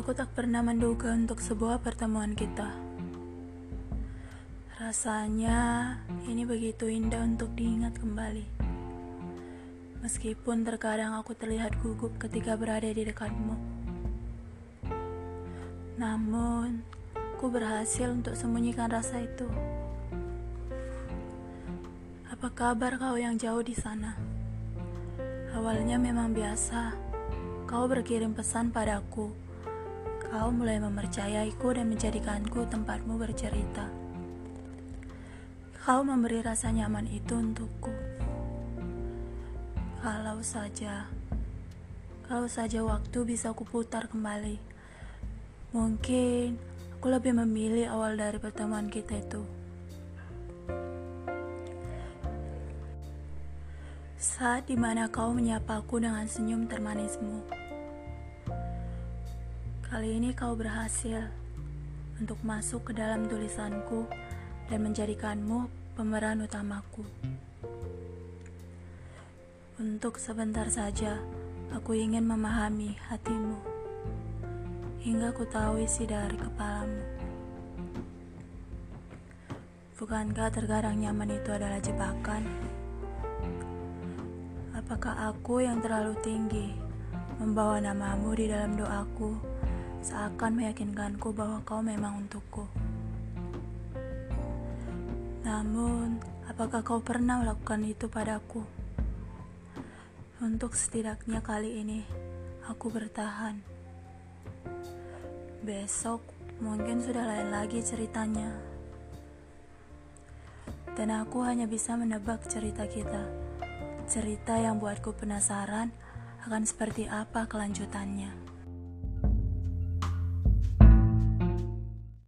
Aku tak pernah menduga untuk sebuah pertemuan kita. Rasanya ini begitu indah untuk diingat kembali. Meskipun terkadang aku terlihat gugup ketika berada di dekatmu. Namun, aku berhasil untuk sembunyikan rasa itu. Apa kabar kau yang jauh di sana? Awalnya memang biasa. Kau berkirim pesan padaku. Kau mulai mempercayaiku dan menjadikanku tempatmu bercerita. Kau memberi rasa nyaman itu untukku. Kalau saja, kalau saja waktu bisa kuputar kembali, mungkin aku lebih memilih awal dari pertemuan kita itu. Saat di mana kau menyapaku dengan senyum termanismu. Kali ini kau berhasil untuk masuk ke dalam tulisanku dan menjadikanmu pemeran utamaku. Untuk sebentar saja, aku ingin memahami hatimu, hingga ku tahu isi dari kepalamu. Bukankah terkadang nyaman itu adalah jebakan? Apakah aku yang terlalu tinggi membawa namamu di dalam doaku seakan meyakinkanku bahwa kau memang untukku? Namun, apakah kau pernah melakukan itu padaku? Untuk setidaknya kali ini, aku bertahan. Besok mungkin sudah lain lagi ceritanya. Dan aku hanya bisa menebak cerita kita. Cerita yang buatku penasaran akan seperti apa kelanjutannya.